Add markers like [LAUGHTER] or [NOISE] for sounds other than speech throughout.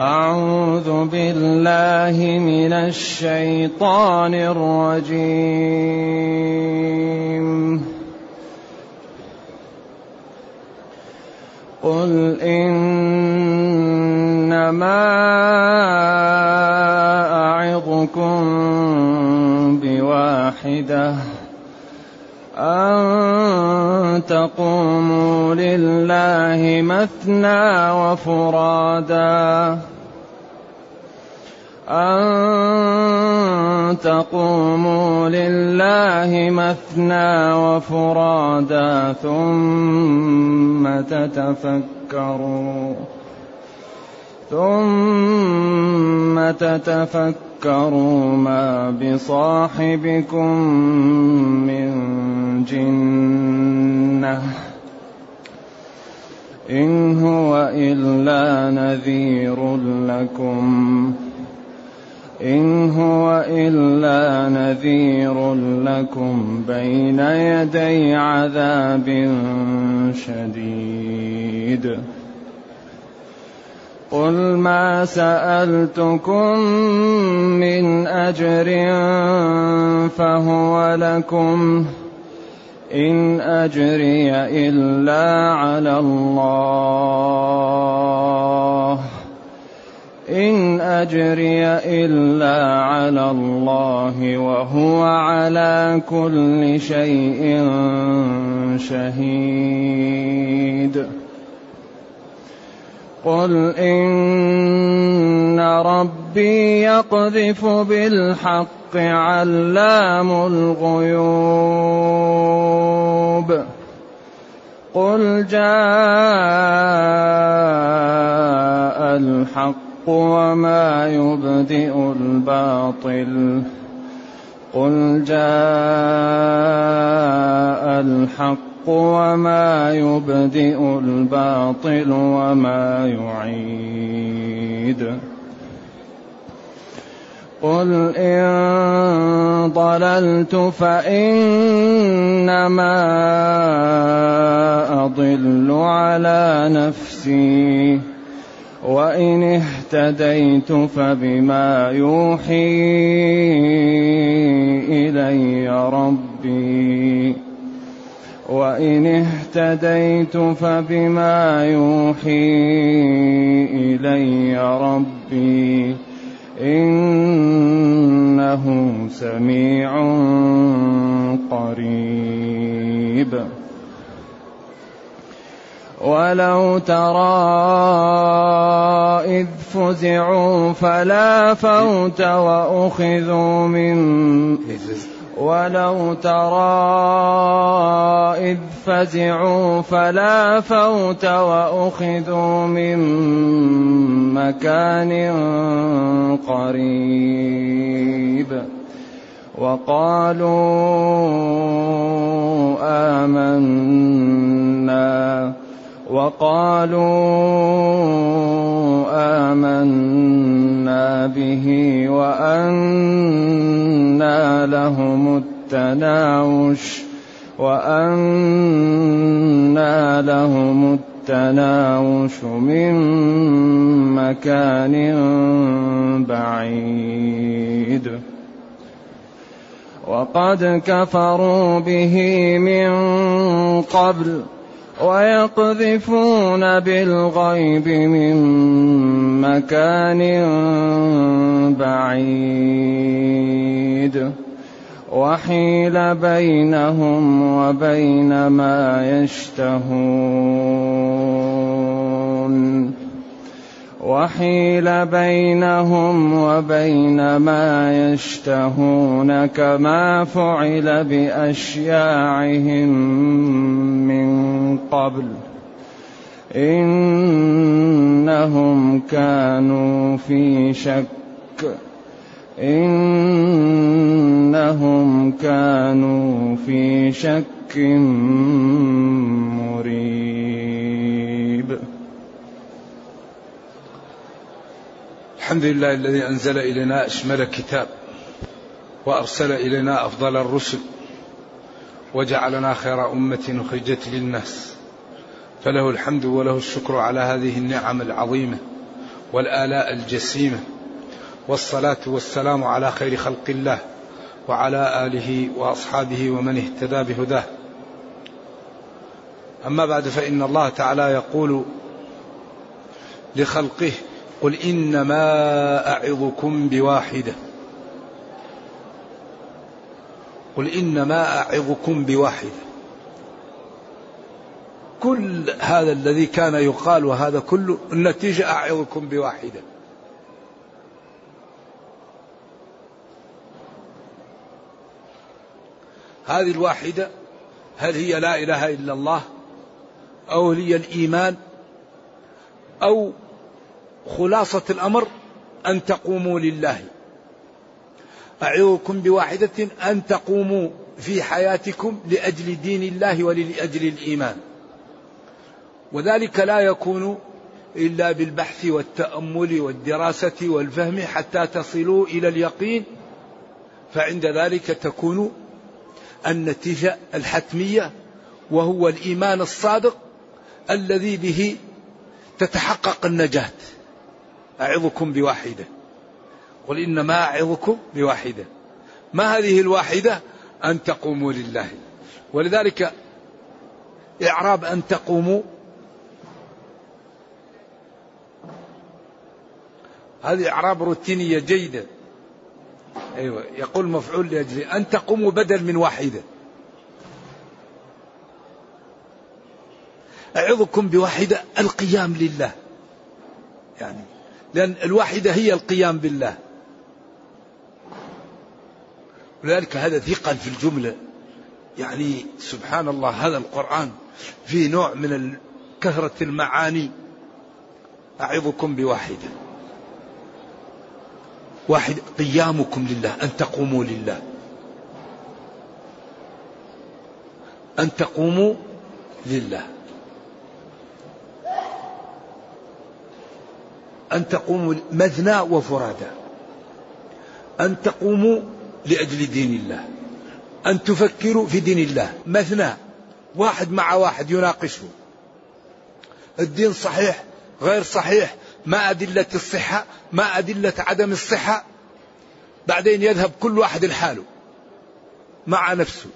أعوذ بالله من الشيطان الرجيم. قل إنما أعظكم بواحدة أن تقوموا لله مثنى وفرادا أن تقوموا لله مثنى وفرادا ثم تتفكروا ثم تتفكروا ما بصاحبكم من جنة إن هو إلا نذير لكم إن هو إلا نذير لكم بين يدي عذاب شديد. قل ما سألتكم من أجر فهو لكم. إن أجري إلا على الله. إن أجري إلا على الله وهو على كل شيء شهيد. قل إن ربي يقذف بالحق علام الغيوب. قل جاء الحق وما يبدئ الباطل. قل جاء الحق وما يبدئ الباطل وما يعيد. قل إن ضللت فإنما أضل على نفسي. وإن اهتديت فبما يوحي إلي ربي. وإن اهتديت فبما يوحي إلي ربي. إنه سميع قريب. ولو ترى إذ فزعوا فلا فوت وأخذوا من ولو ترى إذ فزعوا فلا فوت وأخذوا من مكان قريب وقالوا آمنا وقالوا آمنا به وأنا لهم التناوش وأنا لهم التناوش من مكان بعيد. وقد كفروا به من قبل ويقذفون بالغيب من مكان بعيد. وحيل بينهم وبين ما يشتهون. وحيل بينهم وبين ما يشتهون كما فعل بأشياعهم من قبل إنهم كانوا في شك إنهم كانوا في شك مريب. الحمد لله الذي أنزل إلينا أشمل كتاب وأرسل إلينا أفضل الرسل وجعلنا خير أمة أخرجت للناس. فله الحمد وله الشكر على هذه النعم العظيمة والآلاء الجسيمة. والصلاة والسلام على خير خلق الله وعلى آله وأصحابه ومن اهتدى بهداه. أما بعد فإن الله تعالى يقول لخلقه قل إنما أعظكم بواحدة. قل إنما أعظكم بواحدة كل هذا الذي كان يقال وهذا كله النتيجة أعظكم بواحدة هذه الواحدة هل هي لا إله إلا الله أو هي الإيمان أو خلاصة الأمر أن تقوموا لله؟ أعظكم بواحدة أن تقوموا في حياتكم لأجل دين الله ولأجل الإيمان. وذلك لا يكون إلا بالبحث والتأمل والدراسة والفهم حتى تصلوا إلى اليقين. فعند ذلك تكون النتيجة الحتمية وهو الإيمان الصادق الذي به تتحقق النجاة. أعظكم بواحدة. قل إنما أعظكم بواحدة. ما هذه الواحدة؟ أن تقوموا لله. ولذلك إعراب أن تقوموا. هذه إعراب روتينية جيدة. أيوة يقول مفعول لأجل أن تقوموا بدل من واحدة. أعظكم بواحدة القيام لله. يعني لأن الواحدة هي القيام بالله. ولذلك هذا ثقل في الجملة. يعني سبحان الله هذا القرآن فيه نوع من كثرة المعاني. أعظكم بواحدة. واحد قيامكم لله أن تقوموا لله. أن تقوموا لله. أن تقوموا مثنى وفرادى. أن تقوموا لأجل دين الله. أن تفكروا في دين الله. مثنى واحد مع واحد يناقشه. الدين صحيح غير صحيح. ما أدلة الصحة ما أدلة عدم الصحة. بعدين يذهب كل واحد لحاله. مع نفسه.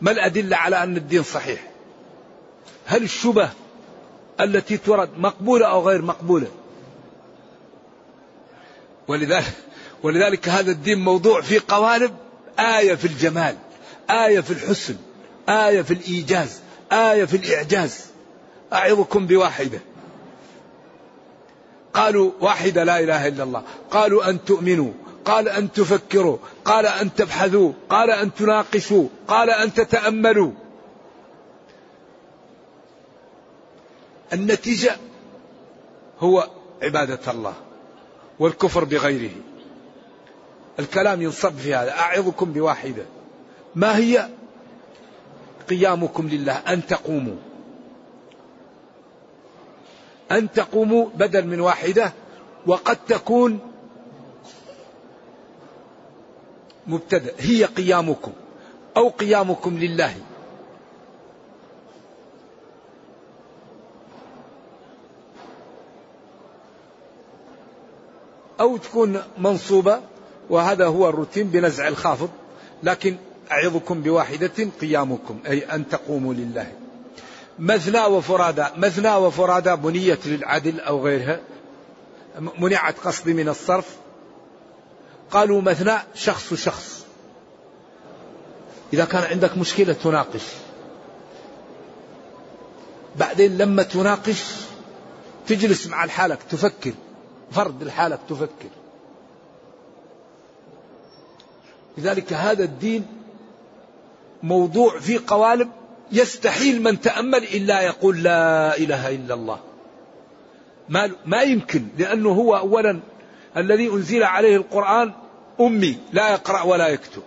ما الأدلة على أن الدين صحيح؟ هل الشبه التي ترد مقبولة أو غير مقبولة؟ ولذلك ولذلك هذا الدين موضوع في قوالب آية في الجمال آية في الحسن آية في الإيجاز آية في الإعجاز. أعظكم بواحدة. قالوا واحدة لا إله إلا الله. قالوا أن تؤمنوا قال أن تفكروا قال أن تبحثوا قال أن تناقشوا قال أن تتأملوا. النتيجة هو عبادة الله والكفر بغيره. الكلام ينصب في هذا. أعظكم بواحدة. ما هي قيامكم لله؟ أن تقوموا. أن تقوموا بدل من واحدة وقد تكون مبتدأ. هي قيامكم أو قيامكم لله. أو تكون منصوبة وهذا هو الروتين بنزع الخافض. لكن أعظكم بواحدة قيامكم أي أن تقوموا لله. مثنى وفرادى مثنى وفرادى بنيت للعدل أو غيرها. منعت قصدي من الصرف. قالوا مثنى شخص شخص. إذا كان عندك مشكلة تناقش. بعدين لما تناقش تجلس مع الحالك تفكر. فرد لحالك تفكر. لذلك هذا الدين موضوع في قوالب يستحيل من تأمل إلا يقول لا إله إلا الله. ما, ما يمكن لأنه هو أولا الذي أنزل عليه القرآن أمي لا يقرأ ولا يكتب.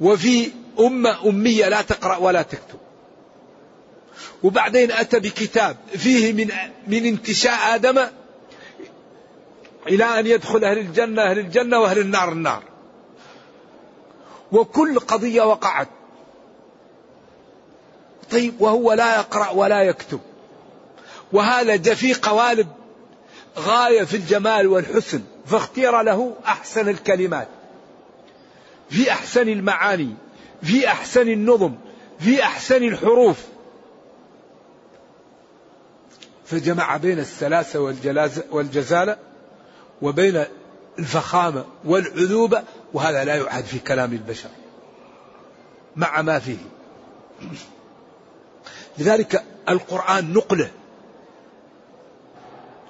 وفي أمة أمية لا تقرأ ولا تكتب. وبعدين أتى بكتاب فيه من من انتشاء آدم إلى أن يدخل أهل الجنة أهل الجنة وأهل النار النار. وكل قضية وقعت. طيب وهو لا يقرأ ولا يكتب. وهذا جاء في قوالب غاية في الجمال والحسن فاختير له أحسن الكلمات. في أحسن المعاني في أحسن النظم في أحسن الحروف. فجمع بين السلاسة والجزالة وبين الفخامة والعذوبة وهذا لا يعاد في كلام البشر مع ما فيه. لذلك القرآن نقله.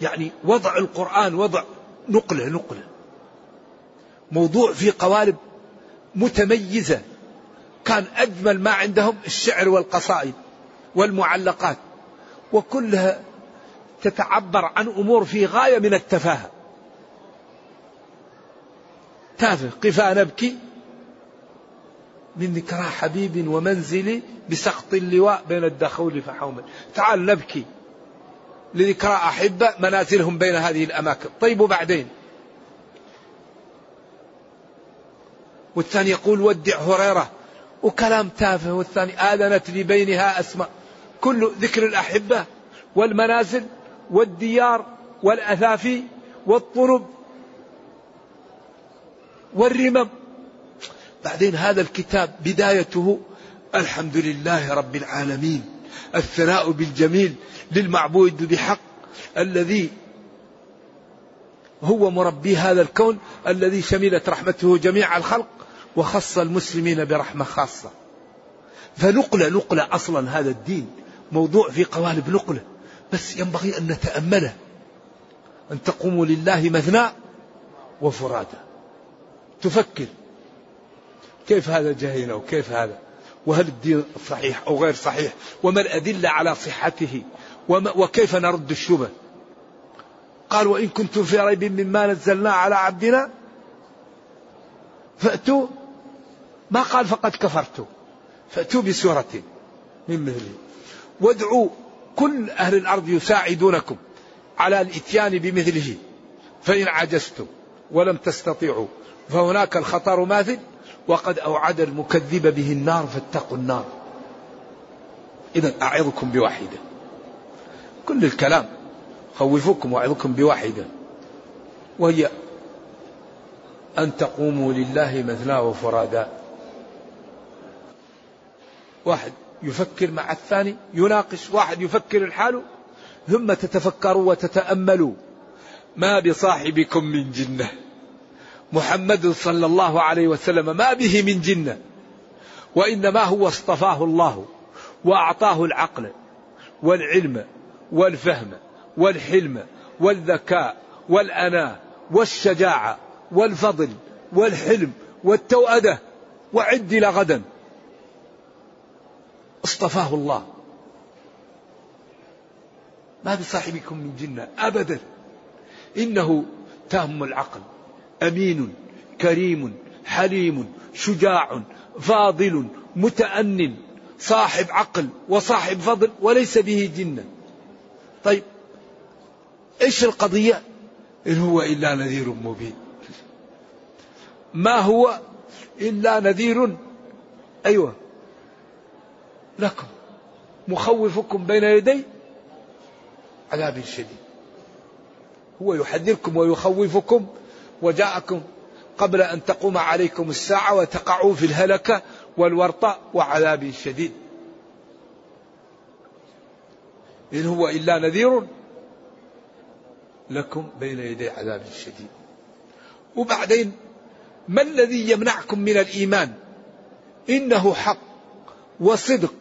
يعني وضع القرآن وضع نقله نقله. موضوع في قوالب متميزة. كان أجمل ما عندهم الشعر والقصائد والمعلقات وكلها تتعبر عن أمور في غاية من التفاهة. تافه قفا نبكي. من ذكرى حبيب ومنزلي بسقط اللواء بين الدخول فحومل. تعال نبكي. لذكرى أحبة منازلهم بين هذه الأماكن. طيب وبعدين؟ والثاني يقول ودع هريرة. وكلام تافه. والثاني آذنت لي بينها أسماء. كل ذكر الأحبة والمنازل والديار والأثافي والطرب والرمم. بعدين هذا الكتاب بدايته الحمد لله رب العالمين الثناء بالجميل للمعبود بحق الذي هو مربي هذا الكون الذي شملت رحمته جميع الخلق وخص المسلمين برحمة خاصة. فنقلة نقلة أصلا هذا الدين موضوع في قوالب نقلة. بس ينبغي أن نتأمله أن تقوموا لله مثنى وفرادا. تفكر كيف هذا جهينا وكيف هذا؟ وهل الدين صحيح أو غير صحيح؟ وما الأدلة على صحته؟ وما وكيف نرد الشبه؟ قال وإن كنتم في ريب مما نزلنا على عبدنا فأتوا ما قال فقد كفرتم فأتوا بسورة من مثله وادعوا كل أهل الأرض يساعدونكم على الإتيان بمثله فإن عجزتم ولم تستطيعوا فهناك الخطر ماثل وقد أوعد المكذب به النار فاتقوا النار. إذا أعظكم بواحدة كل الكلام خوفكم وأعظكم بواحدة وهي أن تقوموا لله مثنى وفرادا واحد يفكر مع الثاني يناقش واحد يفكر الحال ثم تتفكروا وتتأملوا. ما بصاحبكم من جنة. محمد صلى الله عليه وسلم ما به من جنة وإنما هو اصطفاه الله وأعطاه العقل والعلم والفهم والحلم والذكاء والأناة والشجاعة والفضل والحلم والتوأدة وعد إلى غدا. اصطفاه الله. ما بصاحبكم من جنة أبدا. إنه تام العقل. أمين كريم حليم شجاع فاضل متأن صاحب عقل وصاحب فضل وليس به جنة طيب إيش القضية؟ إن هو إلا نذير مبين. ما هو إلا نذير؟ أيوة. لكم مخوفكم بين يدي عذاب شديد. هو يحذركم ويخوفكم وجاءكم قبل أن تقوم عليكم الساعة وتقعوا في الهلكة والورطة وعذاب شديد. إن هو إلا نذير لكم بين يدي عذاب شديد. وبعدين ما الذي يمنعكم من الإيمان؟ إنه حق وصدق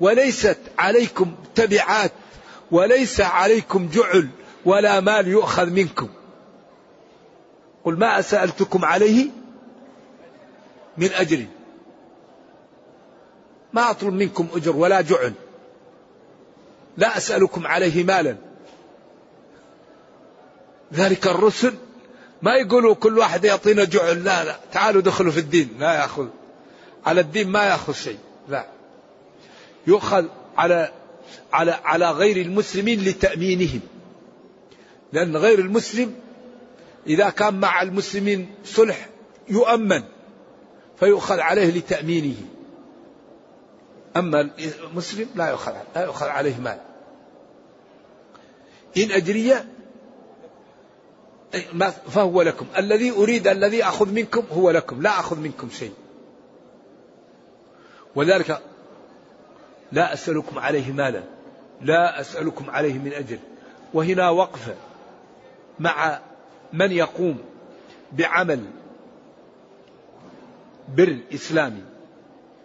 وليست عليكم تبعات وليس عليكم جعل ولا مال يؤخذ منكم. قل ما سألتكم عليه من أجر. ما أطلب منكم أجر ولا جعل. لا أسألكم عليه مالا. ذلك الرسل ما يقولوا كل واحد يعطينا جعل. لا لا. تعالوا دخلوا في الدين. لا يأخذ. على الدين ما يأخذ شيء. لا. يؤخذ على على على غير المسلمين لتأمينهم. لأن غير المسلم إذا كان مع المسلمين صلح يؤمن فيؤخذ عليه لتأمينه. أما المسلم لا يؤخذ لا يؤخذ عليه مال. إن أجري فهو لكم. الذي أريد الذي أخذ منكم هو لكم لا أخذ منكم شيء. وذلك لا أسألكم عليه مالا لا أسألكم عليه من أجر وهنا وقفة مع من يقوم بعمل بر إسلامي؟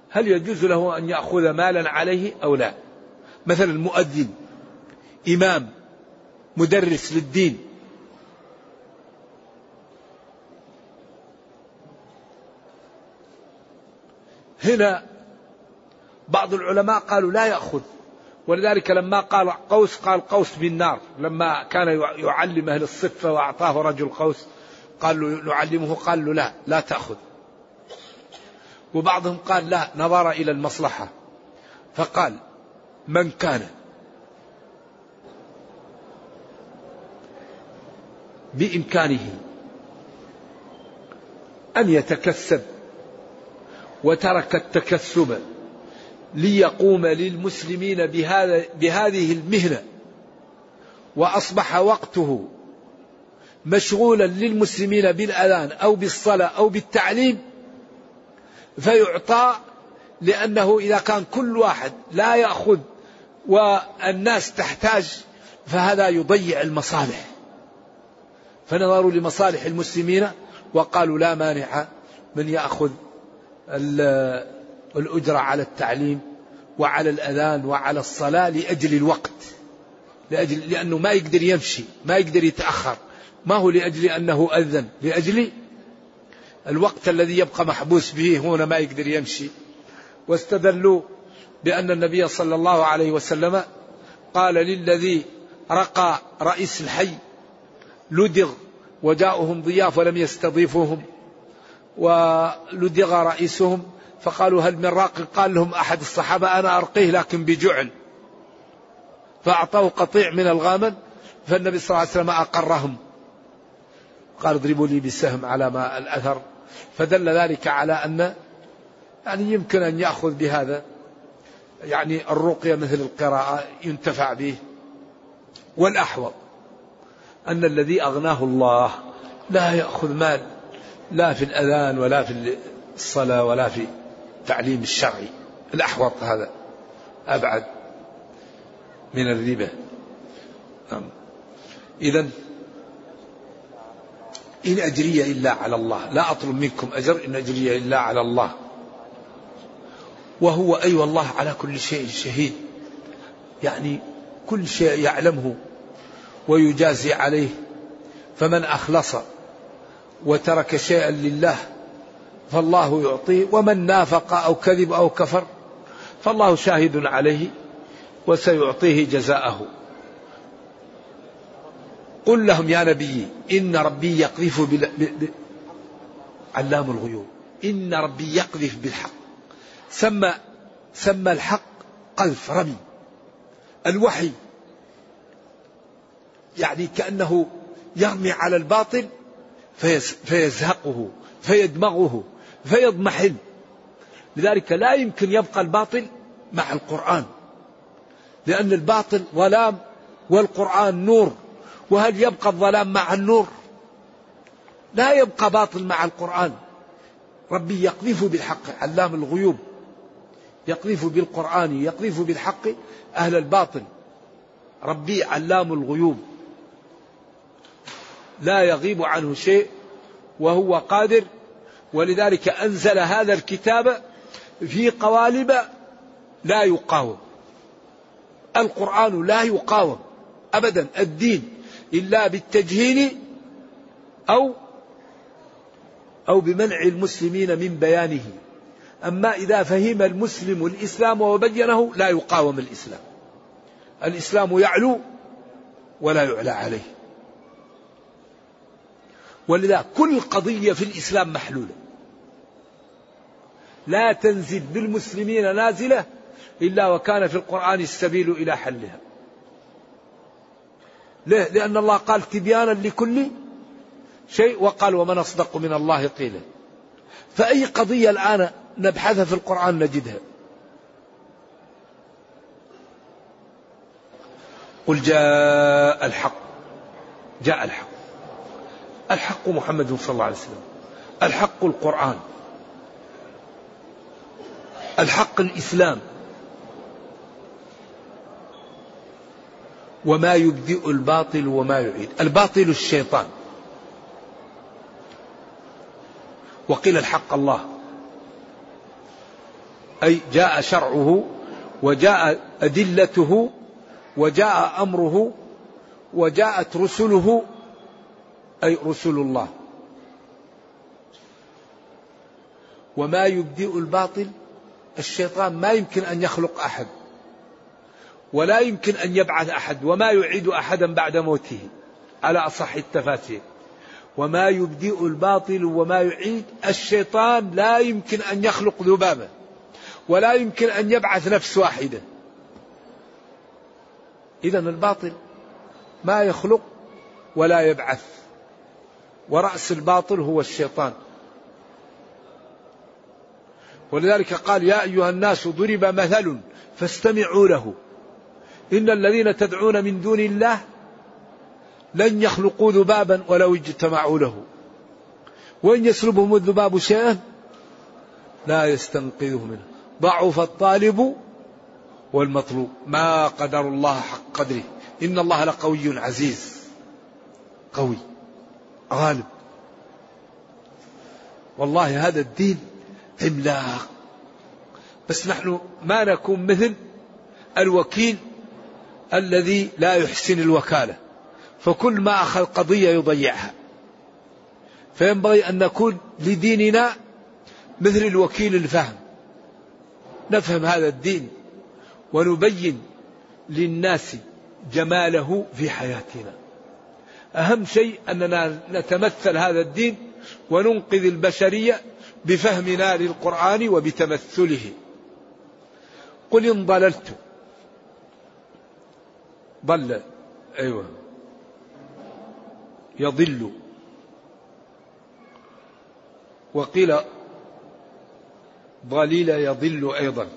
هل يجوز له أن يأخذ مالا عليه أو لا؟ مثلا مؤذن إمام مدرس للدين. هنا بعض العلماء قالوا لا يأخذ. ولذلك لما قال قوس قال قوس بالنار لما كان يعلم أهل الصفة وأعطاه رجل قوس قال له نعلمه قال له لا لا تأخذ. وبعضهم قال لا نظر إلى المصلحة. فقال من كان؟ بإمكانه أن يتكسب وترك التكسب. ليقوم للمسلمين بهذا بهذه المهنة. وأصبح وقته مشغولا للمسلمين بالأذان أو بالصلاة أو بالتعليم فيعطى لأنه إذا كان كل واحد لا يأخذ والناس تحتاج فهذا يضيع المصالح. فنظروا لمصالح المسلمين وقالوا لا مانع من يأخذ الأجرة على التعليم وعلى الأذان وعلى الصلاة لأجل الوقت. لأجل لأنه ما يقدر يمشي ما يقدر يتأخر. ما هو لأجل أنه أذن لأجل الوقت الذي يبقى محبوس به هنا ما يقدر يمشي. واستدلوا بأن النبي صلى الله عليه وسلم قال للذي رقى رئيس الحي لدغ وجاءهم ضياف ولم يستضيفوهم ولدغ رئيسهم فقالوا هل من راق؟ قال لهم أحد الصحابة أنا أرقيه لكن بجعل. فأعطاه قطيع من الغامن فالنبي صلى الله عليه وسلم أقرهم. قال اضربوا لي بسهم على ما الأثر. فدل ذلك على أن يعني يمكن أن يأخذ بهذا. يعني الرقية مثل القراءة ينتفع به. والأحوط أن الذي أغناه الله لا يأخذ مال لا في الأذان ولا في الصلاة ولا في التعليم الشرعي الأحوط هذا أبعد من الربا. نعم. إذا إن أجري إلا على الله لا أطلب منكم أجر إن أجري إلا على الله. وهو أي أيوة الله على كل شيء شهيد. يعني كل شيء يعلمه ويجازي عليه. فمن أخلص وترك شيئا لله فالله يعطيه ومن نافق أو كذب أو كفر فالله شاهد عليه وسيعطيه جزاءه. قل لهم يا نبي إن ربي يقذف بل... ب... علام الغيوب. إن ربي يقذف بالحق. سمى سمى الحق قذف رمي. الوحي يعني كأنه يرمي على الباطل فيزهقه فيدمغه. فيضمحل. لذلك لا يمكن يبقى الباطل مع القرآن. لأن الباطل ظلام والقرآن نور. وهل يبقى الظلام مع النور؟ لا يبقى باطل مع القرآن. ربي يقذف بالحق علام الغيوب. يقذف بالقرآن يقذف بالحق أهل الباطل. ربي علام الغيوب. لا يغيب عنه شيء وهو قادر ولذلك أنزل هذا الكتاب في قوالب لا يقاوم. القرآن لا يقاوم أبدا الدين إلا بالتجهيل أو أو بمنع المسلمين من بيانه. أما إذا فهم المسلم الإسلام وبينه لا يقاوم الإسلام. الإسلام يعلو ولا يعلى عليه. ولذا كل قضية في الإسلام محلولة. لا تنزل بالمسلمين نازلة إلا وكان في القرآن السبيل إلى حلها. ليه؟ لأن الله قال تبيانا لكل شيء وقال ومن أصدق من الله قيلا فأي قضية الآن نبحثها في القرآن نجدها؟ قل جاء الحق. جاء الحق. الحق محمد صلى الله عليه وسلم. الحق القرآن. الحق الإسلام. وما يبدئ الباطل وما يعيد. الباطل الشيطان. وقيل الحق الله. أي جاء شرعه وجاء أدلته وجاء أمره وجاءت رسله. أي رسل الله. وما يبدئ الباطل الشيطان ما يمكن أن يخلق أحد ولا يمكن أن يبعث أحد وما يعيد أحدا بعد موته. على أصح التفاسير وما يبدئ الباطل وما يعيد الشيطان لا يمكن أن يخلق ذبابة ولا يمكن أن يبعث نفس واحدة. إذا الباطل ما يخلق ولا يبعث ورأس الباطل هو الشيطان. ولذلك قال يا أيها الناس ضرب مثل فاستمعوا له. إن الذين تدعون من دون الله لن يخلقوا ذبابا ولو اجتمعوا له. وإن يسلبهم الذباب شيئا لا يستنقذه منه. ضعف الطالب والمطلوب. ما قدر الله حق قدره. إن الله لقوي عزيز. قوي. غالب. والله هذا الدين عملاق بس نحن ما نكون مثل الوكيل الذي لا يحسن الوكالة. فكل ما أخذ قضية يضيعها. فينبغي أن نكون لديننا مثل الوكيل الفهم. نفهم هذا الدين ونبين للناس جماله في حياتنا. أهم شيء أننا نتمثل هذا الدين وننقذ البشرية بفهمنا للقرآن وبتمثله. قل إن ضللت. ضل. أيوة. يضل. وقيل ضليل يضل أيضا.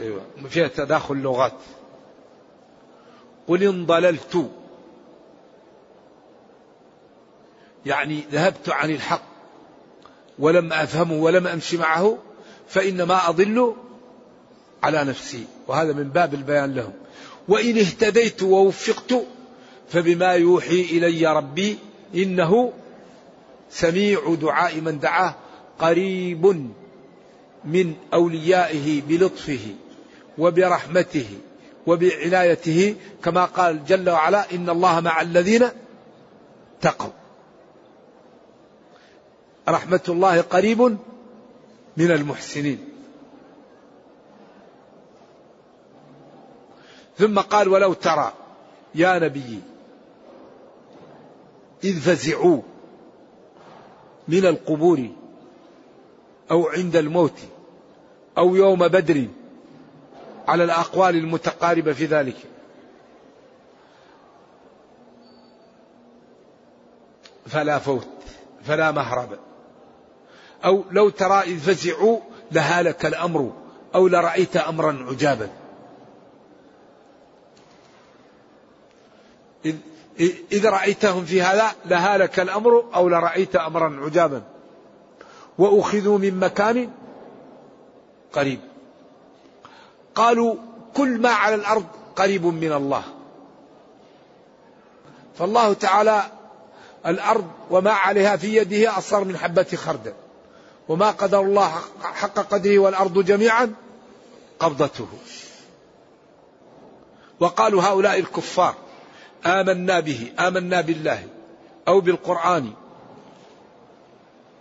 أيوة. فيها تداخل لغات. قل إن ضللت. يعني ذهبت عن الحق. ولم أفهمه ولم أمشي معه فإنما أضل على نفسي. وهذا من باب البيان لهم. وإن اهتديت ووفقت فبما يوحي إلي ربي إنه سميع دعاء من دعاه قريب من أوليائه بلطفه وبرحمته وبعنايته كما قال جل وعلا إن الله مع الذين تقوا رحمة الله قريب من المحسنين. ثم قال ولو ترى يا نبي إذ فزعوا من القبور أو عند الموت أو يوم بدر على الأقوال المتقاربة في ذلك. فلا فوت فلا مهرب. أو لو ترى إذ فزعوا لهالك الأمر أو لرأيت أمرا عجابا. إذ, رأيتهم في هذا لهالك الأمر أو لرأيت أمرا عجابا. وأخذوا من مكان قريب. قالوا كل ما على الأرض قريب من الله. فالله تعالى الأرض وما عليها في يده أصغر من حبة خردل. وما قدر الله حق قدره والأرض جميعا قبضته. وقالوا هؤلاء الكفار آمنا به آمنا بالله أو بالقرآن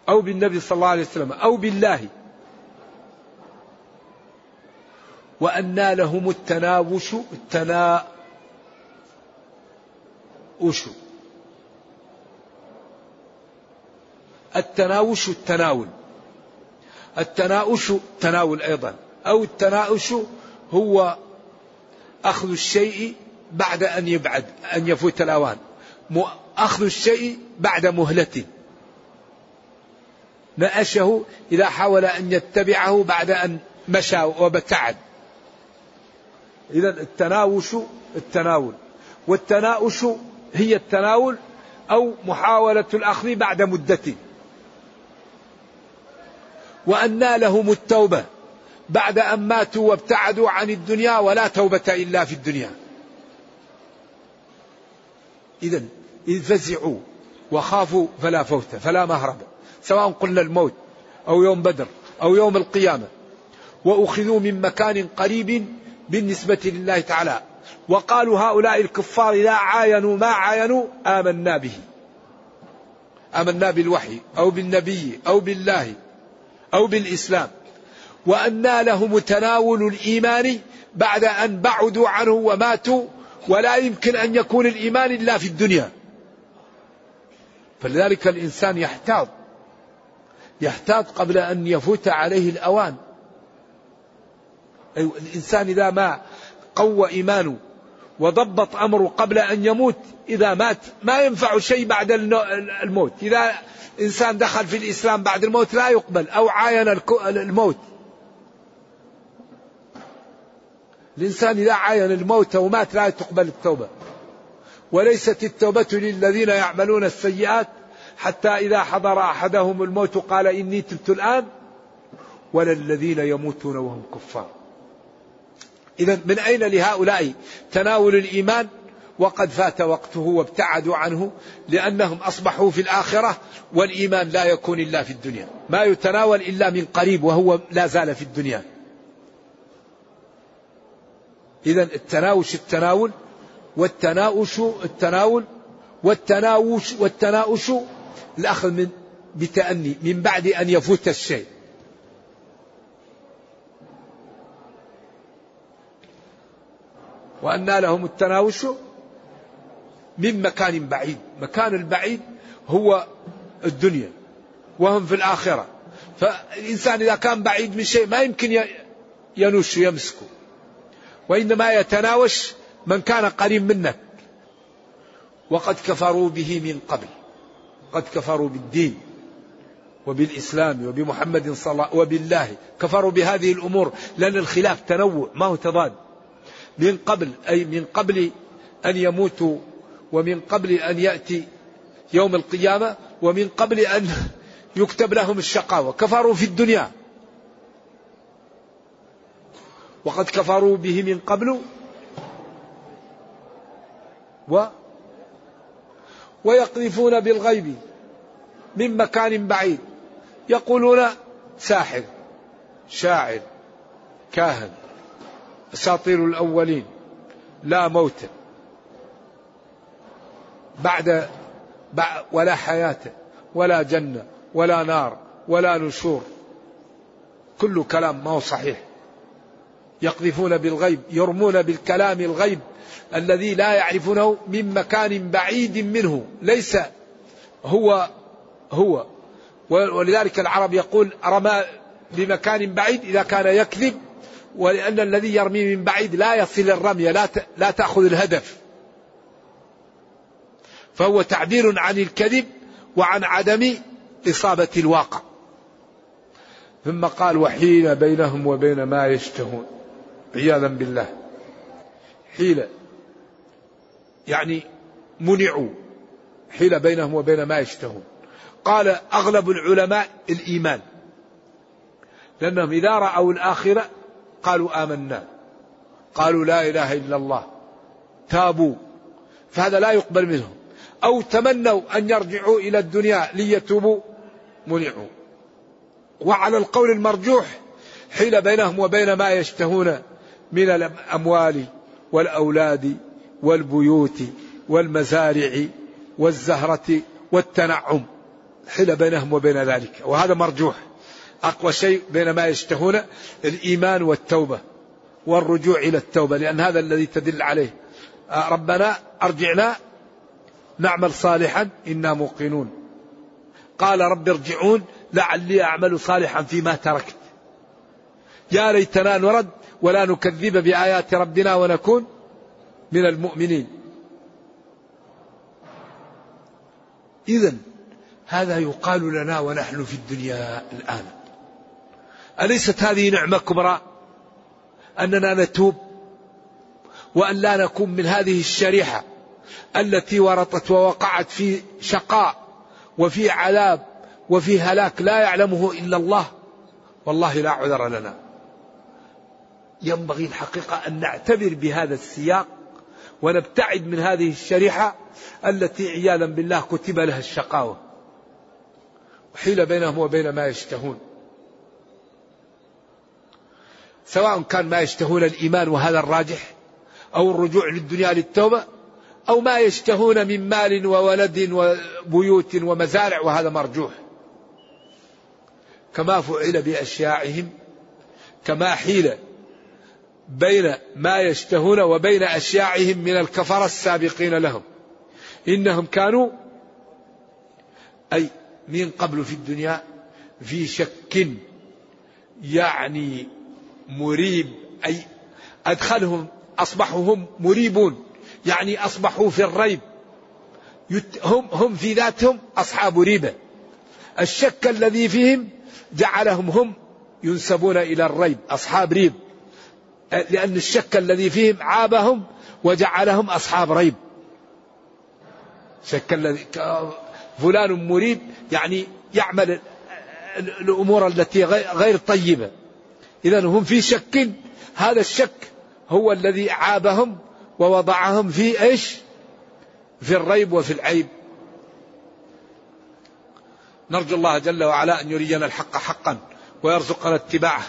أو بالنبي صلى الله عليه وسلم أو بالله. وأنى لهم التناوش التناوش. التناوش التناول. التناوش تناول أيضا أو التناوش هو أخذ الشيء بعد أن يبعد أن يفوت الأوان. أخذ الشيء بعد مهلة نأشه إذا حاول أن يتبعه بعد أن مشى وابتعد إذا التناوش التناول. والتناوش هي التناول أو محاولة الأخذ بعد مدة وأنى لهم التوبة. بعد أن ماتوا وابتعدوا عن الدنيا ولا توبة إلا في الدنيا. إذا إذ فزعوا وخافوا فلا فوت فلا مهرب. سواء قلنا الموت أو يوم بدر أو يوم القيامة. وأخذوا من مكان قريب بالنسبة لله تعالى. وقالوا هؤلاء الكفار إذا عاينوا ما عاينوا آمنا به. آمنا بالوحي أو بالنبي أو بالله. أو بالإسلام وأنى لهم تناول الإيمان بعد أن بعدوا عنه وماتوا ولا يمكن أن يكون الإيمان إلا في الدنيا. فلذلك الإنسان يحتاط يحتاط قبل أن يفوت عليه الأوان. الإنسان إذا ما قوى إيمانه وضبط أمره قبل أن يموت. إذا مات ما ينفع شيء بعد الموت. إذا إنسان دخل في الإسلام بعد الموت لا يقبل أو عاين الموت. الإنسان إذا عاين الموت ومات لا تقبل التوبة. وليست التوبة للذين يعملون السيئات حتى إذا حضر أحدهم الموت قال إني تبت الآن ولا الذين يموتون وهم كفار. إذا من أين لهؤلاء تناول الإيمان وقد فات وقته وابتعدوا عنه لأنهم أصبحوا في الآخرة والإيمان لا يكون إلا في الدنيا. ما يتناول إلا من قريب وهو لا زال في الدنيا. إذا التناوش التناول والتناوش التناول والتناوش والتناوش الأخذ من بتأني من بعد أن يفوت الشيء. وأن لهم التناوش من مكان بعيد. مكان البعيد هو الدنيا وهم في الآخرة. فالإنسان إذا كان بعيد من شيء ما يمكن ينوش يمسكه وإنما يتناوش من كان قريب منك. وقد كفروا به من قبل. قد كفروا بالدين وبالإسلام وبمحمد صلى الله وبالله. كفروا بهذه الأمور لأن الخلاف تنوع ما هو تضاد. من قبل أي من قبل أن يموتوا ومن قبل أن يأتي يوم القيامة ومن قبل أن [LAUGHS] يكتب لهم الشقاوة. كفروا في الدنيا. وقد كفروا به من قبل و ويقذفون بالغيب من مكان بعيد. يقولون ساحر شاعر كاهن. أساطير الأولين. لا موت. بعد ولا حياة ولا جنة ولا نار ولا نشور. كل كلام ما هو صحيح. يقذفون بالغيب يرمون بالكلام الغيب الذي لا يعرفونه من مكان بعيد منه. ليس هو هو. ولذلك العرب يقول رمى بمكان بعيد إذا كان يكذب ولأن الذي يرمي من بعيد لا يصل الرمية لا لا تأخذ الهدف. فهو تعبير عن الكذب وعن عدم إصابة الواقع. ثم قال وحين بينهم وبين ما يشتهون. عياذا بالله. حيلة يعني منعوا. حيلة بينهم وبين ما يشتهون. قال أغلب العلماء الإيمان. لأنهم إذا رأوا الآخرة قالوا آمنا. قالوا لا إله إلا الله. تابوا. فهذا لا يقبل منهم. أو تمنوا أن يرجعوا إلى الدنيا ليتوبوا. منعوا. وعلى القول المرجوح حيل بينهم وبين ما يشتهون من الأموال والأولاد والبيوت والمزارع والزهرة والتنعم. حيل بينهم وبين ذلك. وهذا مرجوح. أقوى شيء بين ما يشتهون الإيمان والتوبة والرجوع إلى التوبة لأن هذا الذي تدل عليه. آه، ربنا أرجعنا نعمل صالحا إنا موقنون. قال رب ارجعون لعلي أعمل صالحا فيما تركت. يا ليتنا نرد ولا نكذب بآيات ربنا ونكون من المؤمنين. إذا هذا يقال لنا ونحن في الدنيا الآن. أليست هذه نعمة كبرى؟ أننا نتوب وأن لا نكون من هذه الشريحة التي ورطت ووقعت في شقاء وفي عذاب وفي هلاك لا يعلمه إلا الله. والله لا عذر لنا. ينبغي الحقيقة أن نعتبر بهذا السياق ونبتعد من هذه الشريحة التي عياذا بالله كتب لها الشقاوة. وحيل بينهم وبين ما يشتهون. سواء كان ما يشتهون الإيمان وهذا الراجح أو الرجوع للدنيا للتوبة أو ما يشتهون من مال وولد وبيوت ومزارع وهذا مرجوح. كما فعل بأشياعهم كما حيل بين ما يشتهون وبين أشياعهم من الكفرة السابقين لهم. إنهم كانوا أي من قبل في الدنيا في شك يعني مريب أي أدخلهم أصبحوا هم مريبون يعني أصبحوا في الريب. هم هم في ذاتهم أصحاب ريبة. الشك الذي فيهم جعلهم هم ينسبون إلى الريب أصحاب ريب. لأن الشك الذي فيهم عابهم وجعلهم أصحاب ريب. شك الذي فلان مريب يعني يعمل الأمور التي غير طيبة. إذا هم في شك هذا الشك هو الذي عابهم ووضعهم في إيش؟ في الريب وفي العيب. نرجو الله جل وعلا أن يرينا الحق حقا ويرزقنا اتباعه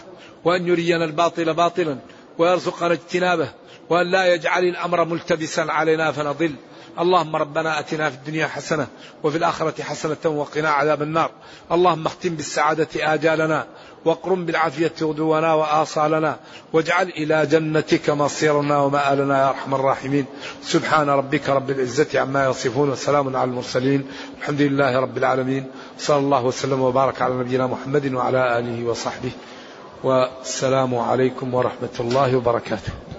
وأن يرينا الباطل باطلا ويرزقنا اجتنابه وأن لا يجعل الأمر ملتبسا علينا فنضل. اللهم ربنا آتنا في الدنيا حسنة وفي الآخرة حسنة وقنا عذاب النار. اللهم اختم بالسعادة آجالنا واقرم بالعافية غدونا وآصالنا واجعل إلى جنتك مصيرنا ومآلنا يا أرحم الراحمين. سبحان ربك رب العزة عما يصفون وسلام على المرسلين. الحمد لله رب العالمين. صلى الله وسلم وبارك على نبينا محمد وعلى آله وصحبه. والسلام عليكم ورحمة الله وبركاته.